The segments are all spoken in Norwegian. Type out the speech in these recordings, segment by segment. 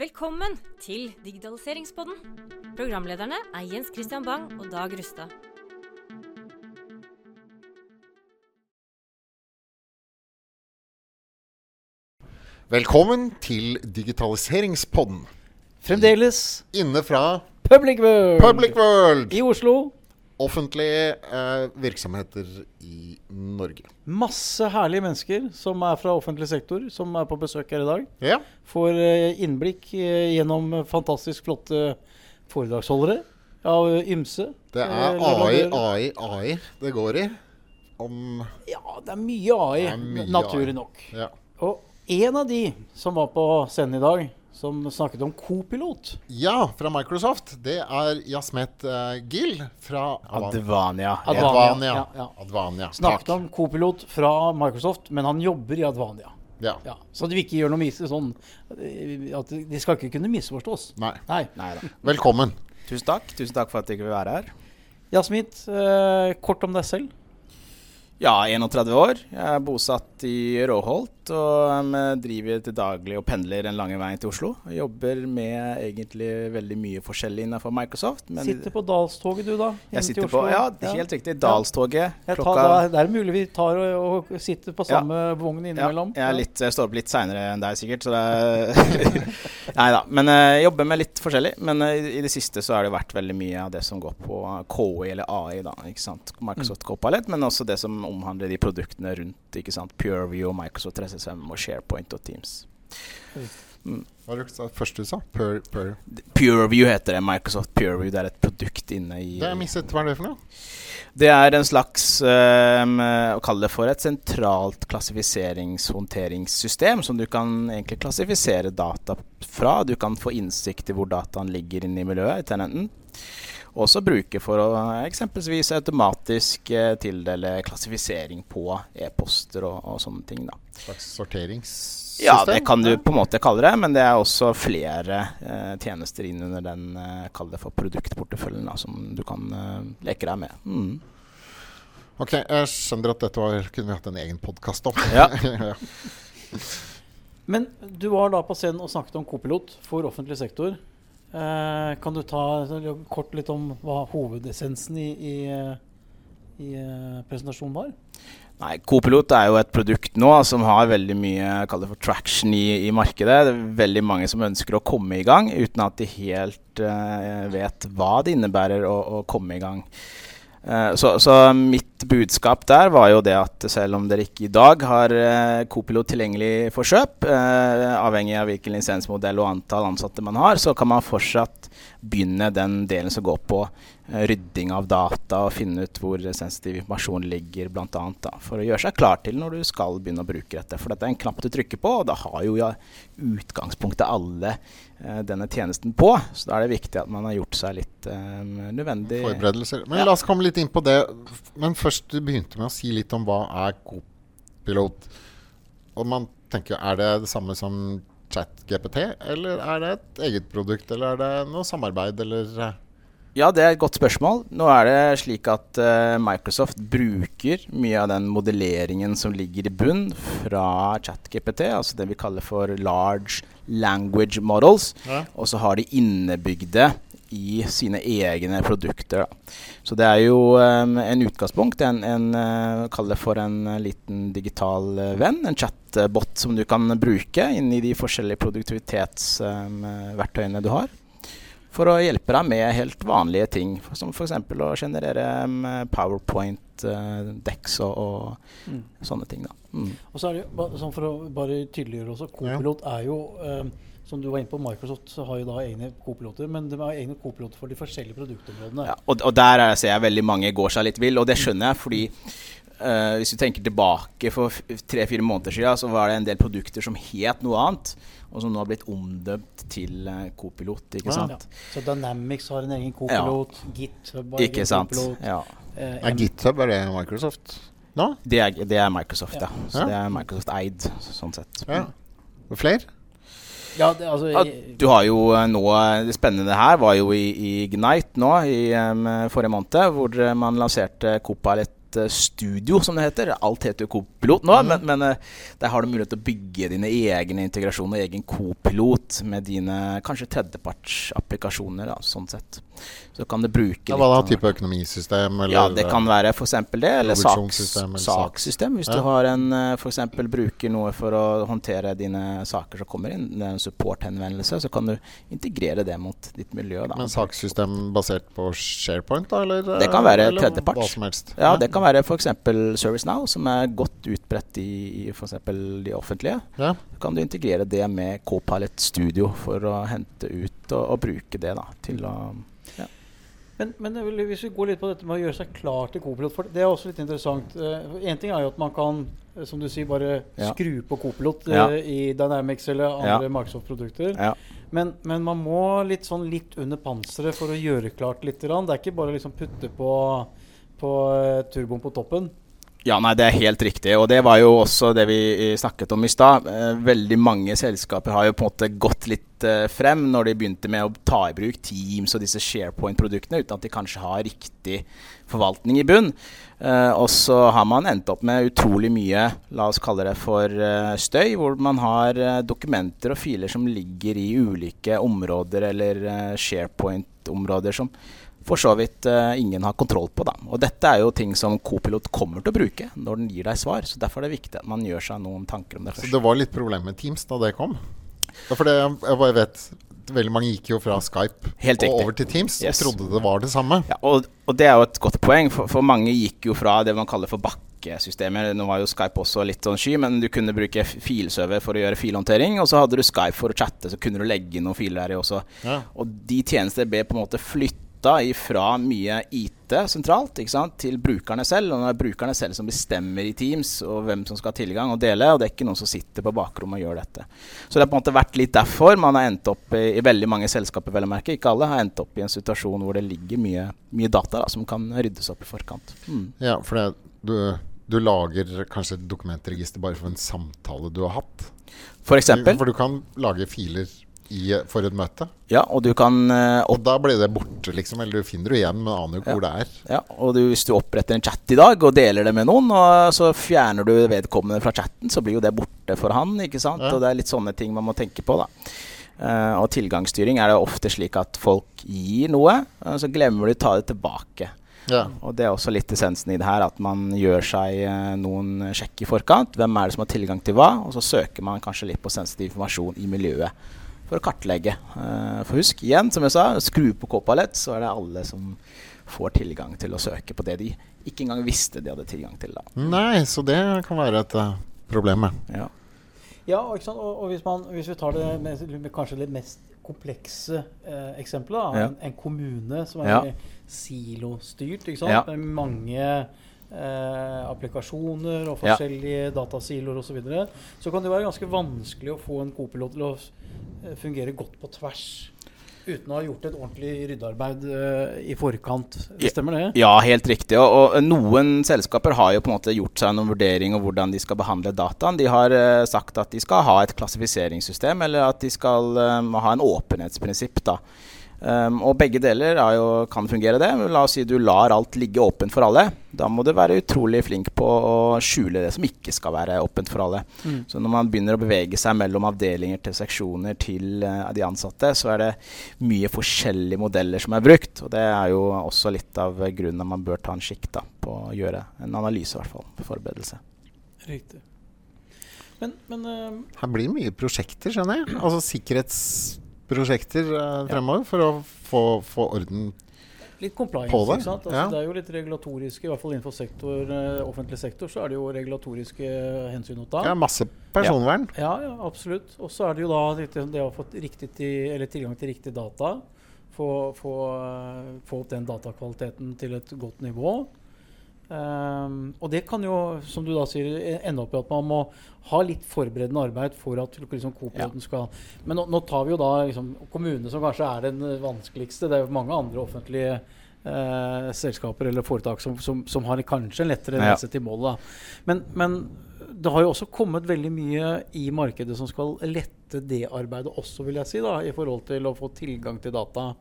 Velkommen til Digitaliseringspodden. Programlederne er Jens Christian Bang og Dag Rustad. Velkommen til Digitaliseringspodden. Fremdeles Inne fra Public World Public World! i Oslo. Offentlige eh, virksomheter i Norge. Masse herlige mennesker som er fra offentlig sektor, som er på besøk her i dag. Ja. Får eh, innblikk eh, gjennom fantastisk flotte foredragsholdere av eh, ymse. Det er AI. AI, AI det går i. Om Ja, det er mye AI, er mye naturlig AI. nok. Ja. Og en av de som var på scenen i dag, som snakket om Copilot ja, fra Microsoft. Det er Jasmet eh, Gill fra Advania. Advania, Advania. ja, ja. Advania. Snakket Takk. om Copilot fra Microsoft, men han jobber i Advania. Ja. Ja, så at vi ikke gjør noe mis sånn eh, at De skal ikke kunne misforstås. Nei. Nei. Nei da. Velkommen. Tusen takk. Tusen takk for at jeg vil være her. Jasmit, eh, kort om deg selv. Ja, 31 år. Jeg er bosatt i Råholt og driver til daglig og pendler en lange vei til Oslo. Jeg jobber med egentlig veldig mye forskjellig innenfor Microsoft. Men Sitter på Dalstoget du, da? jeg sitter på Ja, helt riktig. Dalstoget. Ja. Klokka tar, det er mulig vi tar og, og sitter på Ja. samme innimellom. ja, jeg, er litt, jeg står opp litt seinere enn deg, sikkert. Så det er Nei da. Men eh, jeg jobber med litt forskjellig. Men eh, i- det siste så har det vært veldig mye av det som går på KI eller AI. da? Microsoft Copilot, men også det som omhandler de produktene rundt. ikke sant? PureView, og Microsoft 365 og SharePoint og Teams. Hva var det første du sa? Pure, pure. PureView heter det. Microsoft PureView. Det er et produkt inne i Det er mistet. Hva er det for noe? Det er en slags um, Å kalle det for et sentralt klassifiseringshåndteringssystem som du kan egentlig klassifisere data fra. Du kan få innsikt i hvor dataen ligger inne i miljøet i tenenten. Også bruke for å eksempelvis automatisk eh, tildele klassifisering på e-poster og, og sånne ting. da. Slags sorteringssystem? Ja, det kan du på en måte kalle det, men det er også flere eh, tjenester inn under den eh, kall det for produktporteføljen da, som du kan eh, leke deg med. Mm. Ok, jeg skjønner at dette var, kunne vi hatt en egen podkast om. Ja. ja. Men du var da på scenen og snakket om Copilot for offentlig sektor. Eh, kan du ta kort litt om hva hovedessensen i, i, i eh, presentasjonen var? Nei, Copilot er jo et produkt nå som har veldig mye for traction i, i markedet. Det er veldig mange som ønsker å komme i gang, uten at de helt eh, vet hva det innebærer å, å komme i gang. Eh, så, så mitt budskap der var jo det at selv om dere ikke i dag har uh, Copilot tilgjengelig for kjøp, eh, avhengig av hvilken lisensmodell og antall ansatte man har, så kan man fortsatt begynne den delen som går på eh, rydding av data og finne ut hvor sensitiv informasjon ligger, annet, for å gjøre seg klar til når du skal begynne å bruke dette. For dette er en knapp du trykker på, og da har jo ja, utgangspunktet alle eh, denne tjenesten på. Så da er det viktig at man har gjort seg litt eh, nødvendig Forberedelser. Men Ja. la oss komme litt inn på det. Men først du begynte med å si litt om hva er Copilot. Og man tenker, er det det samme som ChatGPT, eller er det et eget produkt, eller er det noe samarbeid, eller eh? Ja, det er et godt spørsmål. Nå er det slik at uh, Microsoft bruker mye av den modelleringen som ligger i bunn fra ChatGPT, altså det vi kaller for large language models, Ja. og så har de innebygde i sine egne produkter. Da. Så det er jo um, en utgangspunkt, en, en uh, kall det for en eh, liten digital eh, venn, en chatbot som du kan bruke inn i de forskjellige produktivitetsverktøyene du har for å hjelpe deg med helt vanlige ting, for- som f.eks. å generere um, PowerPoint, uh, og, og Mm. sånne ting. Da. Mm. Og så er det jo, sånn For å bare tydeliggjøre også, Copilot er jo um, Som du var inne på, Microsoft så har jo da egne kopiloter, men de har egne kopiloter for de forskjellige produktområdene. Ja, og, og der er, ser jeg veldig mange går seg litt vill, og det skjønner jeg fordi uh, hvis du tenker tilbake for tre-fire måneder siden, så var det en del produkter som het noe annet, og som nå har blitt omdøpt til uh, Copilot. Ikke Ja. sant? Ja. Så Dynamics har en egen Copilot, GitHub har Ikke egen sant? Copilot. Ja. eh, Er GitHub er det Microsoft nå? Det, er, det er Microsoft, ja. Så Ja. det er Microsoft-eid, sånn sett. Ja. Flere? Ja, det, altså, Ja, du har jo eh, nå Det spennende her var jo i, i Ignite nå i um, forrige måned, hvor eh, man lanserte Copilot Eh, Studio, som det heter. Alt heter jo Copilot nå, mm. men, men eh, der har du mulighet til å bygge dine egne integrasjoner, egen Copilot, med dine kanskje tredjepartsapplikasjoner, sånn sett. Så kan du bruke Ja, hva da? Type økonomisystem? Eller, ja, det kan være f.eks. det, eller saks, saks. sakssystem. Hvis Ja. du har en f.eks. for eksempel bruker noe for å håndtere dine saker som kommer inn, det er en supporthenvendelse, så kan du integrere det mot ditt miljø. Da. Men sakssystem basert på SharePoint, da? Eller, Det kan være tredjeparts. Ja, det kan være f.eks. ServiceNow, som er godt utbredt i, i f.eks. de offentlige. Ja. Så kan du integrere det med Copilot Studio for å hente ut og, og bruke det da, til å Men, men hvis vi går litt på dette med å gjøre seg klar til Copilot, for det er også litt interessant. Én ting er jo at man kan, eh, som du sier, bare Ja. skru på Copilot eh, Ja. i Dynamics eller andre Microsoft-produkter. Ja. Men, men man må litt sånn litt under panseret for å gjøre klart litt. Det er ikke bare å liksom putte på, på eh, turboen på toppen. Ja, nei, det er helt riktig. Og det var jo også det vi snakket om i stad. Eh, veldig mange selskaper har jo på en måte gått litt eh, frem når de begynte med å ta i bruk Teams og disse SharePoint-produktene, uten at de kanskje har riktig forvaltning i bunn. Og så har man endt opp med utrolig mye, la oss kalle det for støy, hvor man har dokumenter og filer som ligger i ulike områder eller SharePoint-områder som for så vidt uh, ingen har kontroll på. Da. Og dette er jo ting som Copilot kommer til å bruke når den gir deg svar. Så derfor er det viktig at man gjør seg noen tanker om det Så det var litt problem med Teams da det kom? Ja, for det, jeg bare vet Veldig mange gikk jo fra Skype og over til Teams Yes. og trodde det var det samme. Ja, og, og det er jo et godt poeng, for, for mange gikk jo fra det man kaller for bakkesystemer. Nå var jo Skype også litt sånn sky, men du kunne bruke filserver for å gjøre filhåndtering. Og så hadde du Skype for å chatte, så kunne du legge inn noen filer der også. Ja. Og de tjenester ble på en måte flytta ifra mye IT sentralt til brukerne selv. Og det er brukerne selv som bestemmer i Teams og hvem som skal ha tilgang og dele. Og det er ikke noen som sitter på bakrommet og gjør dette. Så det har på en måte vært litt derfor man har endt opp i, i veldig mange selskaper, vel å merke, ikke alle, har endt opp i en situasjon hvor det ligger mye, mye data da, som kan ryddes opp i forkant. Mm. Ja, for det, du, du lager kanskje et dokumentregister bare for en samtale du har hatt. For eksempel. For du kan lage filer i, for et møte. Ja, og du kan eh, Og da blir det borte, liksom. Eller du finner det igjen, men aner jo ikke Ja. hvor det er. Ja, og du, hvis du oppretter en chat i dag og deler det med noen, og så fjerner du vedkommende fra chatten, så blir jo det borte for han. ikke sant? Ja. Og det er litt sånne ting man må tenke på. da. Uh, og tilgangsstyring er det ofte slik at folk gir noe, og så glemmer de å ta det tilbake. Ja. Og det er også litt essensen i det her, at man gjør seg eh, noen sjekk i forkant. Hvem er det som har tilgang til hva? Og så søker man kanskje litt på sensitiv informasjon i miljøet for å kartlegge. Eh, for husk, igjen, som jeg sa, skru på Copilot, så er det alle som får tilgang til å søke på det de ikke engang visste de hadde tilgang til. da. Nei, så det kan være et uh, problem. ja. Ja. Ja, og, ikke sant? og, og hvis, man, hvis vi tar det med, med kanskje litt mest komplekse eh, eksempelet, da, Ja. en, en kommune som er Ja. silostyrt, ikke sant? Ja. med mange eh, applikasjoner og Ja. forskjellige datasiloer osv., så, videre, så kan det være ganske vanskelig å få en kopilot til å eh, fungere godt på tvers. Uten å ha gjort et ordentlig ryddearbeid uh, i forkant. Ja. Stemmer det? Ja, helt riktig. Og, og noen selskaper har jo på en måte gjort seg noen vurdering av hvordan de skal behandle dataen. De har uh, sagt at de skal ha et klassifiseringssystem, eller at de skal um, ha en åpenhetsprinsipp. da. Um, og begge deler er jo, kan fungere, det. Men La oss si du lar alt ligge åpent for alle. Da må du være utrolig flink på å skjule det som ikke skal være åpent for alle. Mm. Så når man begynner å bevege seg mellom avdelinger til seksjoner til uh, de ansatte, så er det mye forskjellige modeller som er brukt. Og det er jo også litt av grunnen at man bør ta en skikk da, på å gjøre en analyse, i hvert fall. Forberedelse. Riktig. Men, men uh, Her blir det mye prosjekter, skjønner jeg. Altså sikkerhetsprosjekter eh, fremover for å få, få orden Litt compliance, det, ikke sant? Altså, ja. Det er jo litt regulatoriske, i hvert fall innenfor sektor, eh, offentlig sektor, så er det jo regulatoriske hensyn å ta. Ja, masse personvern. Ja, ja, absolutt. Og så er det jo da det å få til, tilgang til riktig data. Få, få, eh, få opp den datakvaliteten til et godt nivå. Ehm, og det kan jo, som du da sier, ende opp i at man må ha litt forberedende arbeid for at liksom, kopiloten skal Men nå, nå tar vi jo da liksom, kommunene, som kanskje er den vanskeligste. Det er jo mange andre offentlige eh, selskaper eller foretak som, som, som har kanskje en lettere Ja. reise til målet. Men, men det har jo også kommet veldig mye i markedet som skal lette det arbeidet også, vil jeg si, da, i forhold til å få tilgang til data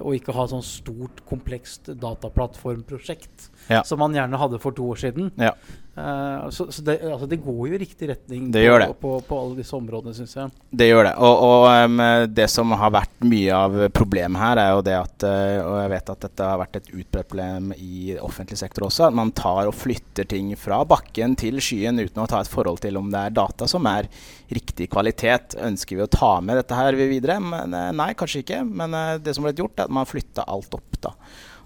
og ikke ha sånn stort, komplekst dataplattformprosjekt Ja. som man gjerne hadde for to år siden. Ja. Eh, så så det, altså det går jo i riktig retning Det på, det. På, på alle disse områdene, syns jeg. Det gjør det. Og, og um, det som har vært mye av problemet her, er jo det at eh, Og jeg vet at dette har vært et utbredt problem i offentlig sektor også. At man tar og flytter ting fra bakken til skyen uten å ta et forhold til om det er data som er riktig kvalitet. Ønsker vi å ta med dette her videre? Men, eh, nei, kanskje ikke. Men det som ble gjort, er at man flytta alt opp. da.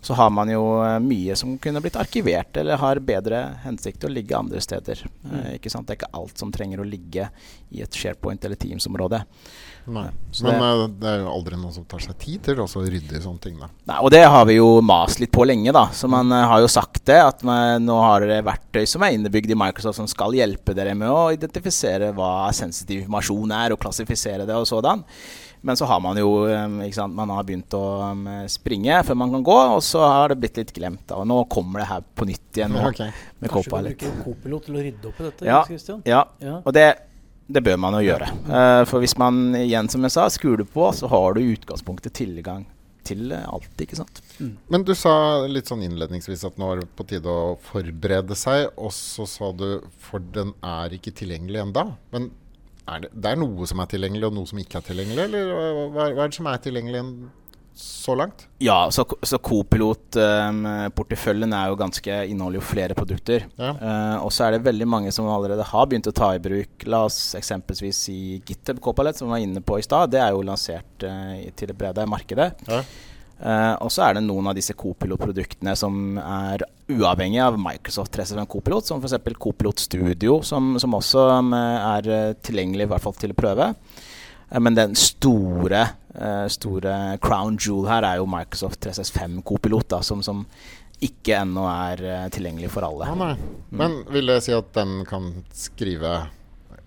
Så har man jo eh, mye som kunne blitt arkivert, eller har bedre hensikt til å ligge andre steder. Eh, ikke sant? Det er ikke alt som trenger å ligge i et SharePoint eller Teams-område. Nei. Så Men det- eh, det er jo aldri noen som tar seg tid til å rydde i sånne ting. Da. Nei, og det har vi jo mast litt på lenge, da. Så man eh, har jo sagt det, at man, nå har dere verktøy som er innebygd i Microsoft som skal hjelpe dere med å identifisere hva sensitiv informasjon er, og klassifisere det og sådan. Men så har man jo ikke sant, Man har begynt å springe før man kan gå, og så har det blitt litt glemt. Da. Og nå kommer det her på nytt igjen nå, okay. med Kanskje du Copilot. bruker Copilot til å rydde opp i dette? Ja. Christian? Ja, Ja. og det, det bør man jo gjøre. Uh, for hvis man igjen, som jeg sa, skrur det på, så har du i utgangspunktet tilgang til alt, ikke sant. Men du sa litt sånn innledningsvis at nå er det på tide å forberede seg, og så sa du for den er ikke tilgjengelig enda. Men er det, det er noe som er tilgjengelig, og noe som ikke er tilgjengelig? Eller hva, hva er det som er tilgjengelig så langt? Ja, så, så Copilot-porteføljen er jo ganske inneholder jo flere produkter. Ja. Uh, og så er det veldig mange som allerede har begynt å ta i bruk La oss eksempelvis si GitHub Copilot, som vi var inne på i stad. Det er jo lansert uh, til det brede markedet. Ja. Eh, og så er det noen av disse Copilot-produktene som er uavhengig av Microsoft 365 Copilot, som f.eks. Copilot Studio, som, som også um, er eh, tilgjengelig i hvert fall til å prøve. Uh, Men den store, uh, store crown jewel her er jo Microsoft 365 Copilot, da, som, som ikke ennå er tilgjengelig for alle. Ah, nei. Men vil det si at den kan skrive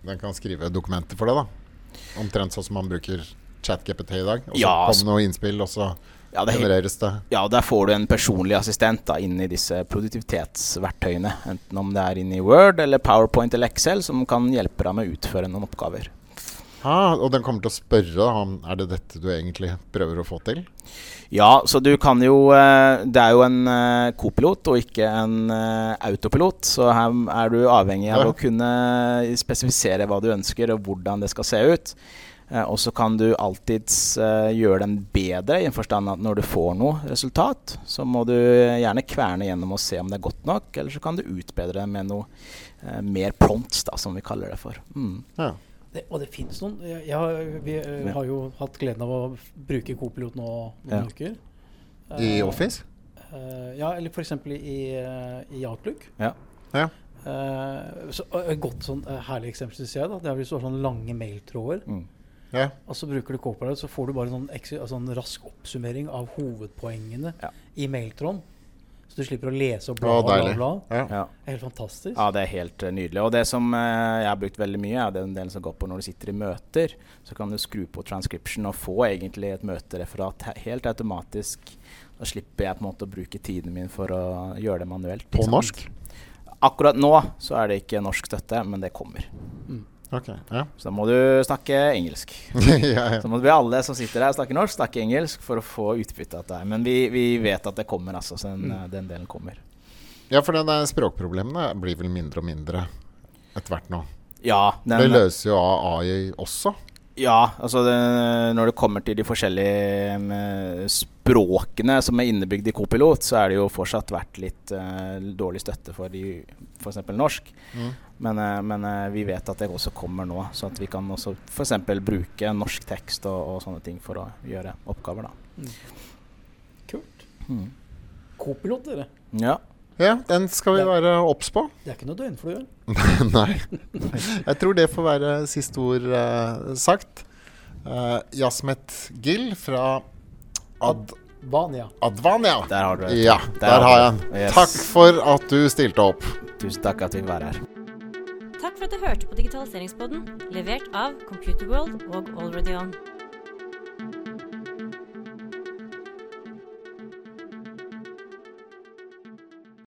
Den kan skrive dokumenter for deg, da? Omtrent sånn som man bruker ChatGPT i dag? Og så Ja, altså- noe innspill, og så Ja, det er genereres det? Ja, der får du en personlig assistent da, inn i disse produktivitetsverktøyene. Enten om det er inn i Word eller PowerPoint eller Excel, som kan hjelpe deg med å utføre noen oppgaver. Ah, og den kommer til å spørre om er det dette du egentlig prøver å få til? Ja, så du kan jo eh, Det er jo en eh, kopilot og ikke en eh, autopilot, så her er du avhengig av Ja. å kunne spesifisere hva du ønsker og hvordan det skal se ut. Eh, og så kan du alltids eh, gjøre den bedre, i en forstand at når du får noe resultat, så må du gjerne kverne gjennom og se om det er godt nok, eller så kan du utbedre det med noe eh, mer prompts, da, som vi kaller det for. Mm. Ja. Det, og det finnes noen jeg, jeg, har- Vi eh, har jo hatt gleden av å bruke Copilot nå noen Ja. uker. I Eh, Office? Uh, ja, eller f.eks. I, uh, i Outlook. Ja. Ja. Uh, så, et godt sånn eh, herlig eksempel syns jeg da, Det er hvis du har sånne lange mailtråder. Mm. Ja. Og så bruker du Copilot, så får du bare en sånn, ex- altså rask oppsummering av hovedpoengene Ja. i Mailtron. Så du slipper å lese og Å, bla, bla, bla. Ja. Ja. Helt fantastisk. Ja, det er helt eh, nydelig. Og det som eh, jeg har brukt veldig mye, er den delen som går på når du sitter i møter. Så kan du skru på transcription og få egentlig et møtereferat helt automatisk. Da slipper jeg på en måte å bruke tiden min for å gjøre det manuelt. På norsk? Akkurat nå så er det ikke norsk støtte, men det kommer. Ok. Ja. Så da må du snakke engelsk. ja, ja. Så må vi alle som sitter her snakke norsk, snakke engelsk for å få utbytte av det. Men vi, vi vet at det kommer, altså. Så den, mm. den delen kommer. ja, for det der språkproblemene blir vel mindre og mindre etter hvert nå. Ja, den, Det løser jo AI også. Ja, altså det, når det kommer til de forskjellige språkene som er innebygd i Copilot, så er det jo fortsatt vært litt uh, dårlig støtte for f.eks. norsk. Mm. Men, uh, men uh, vi vet at det også kommer nå, så at vi kan også f.eks. bruke norsk tekst og, og sånne ting for å gjøre oppgaver. da. Kult. Mm. Copilot, dere. Ja. Ja, den skal vi være obs på. Det er ikke noe døgnflue. Nei. Jeg tror det får være siste ord uh, sagt. Uh, Jasmet Gill fra Ad Advania. Advania. Der har du det. Ja, der har jeg den. Yes. Takk for at du stilte opp. Tusen takk at vi fikk være her. Takk for at du hørte på Digitaliseringspodden, levert av Computerworld og AlreadyOn.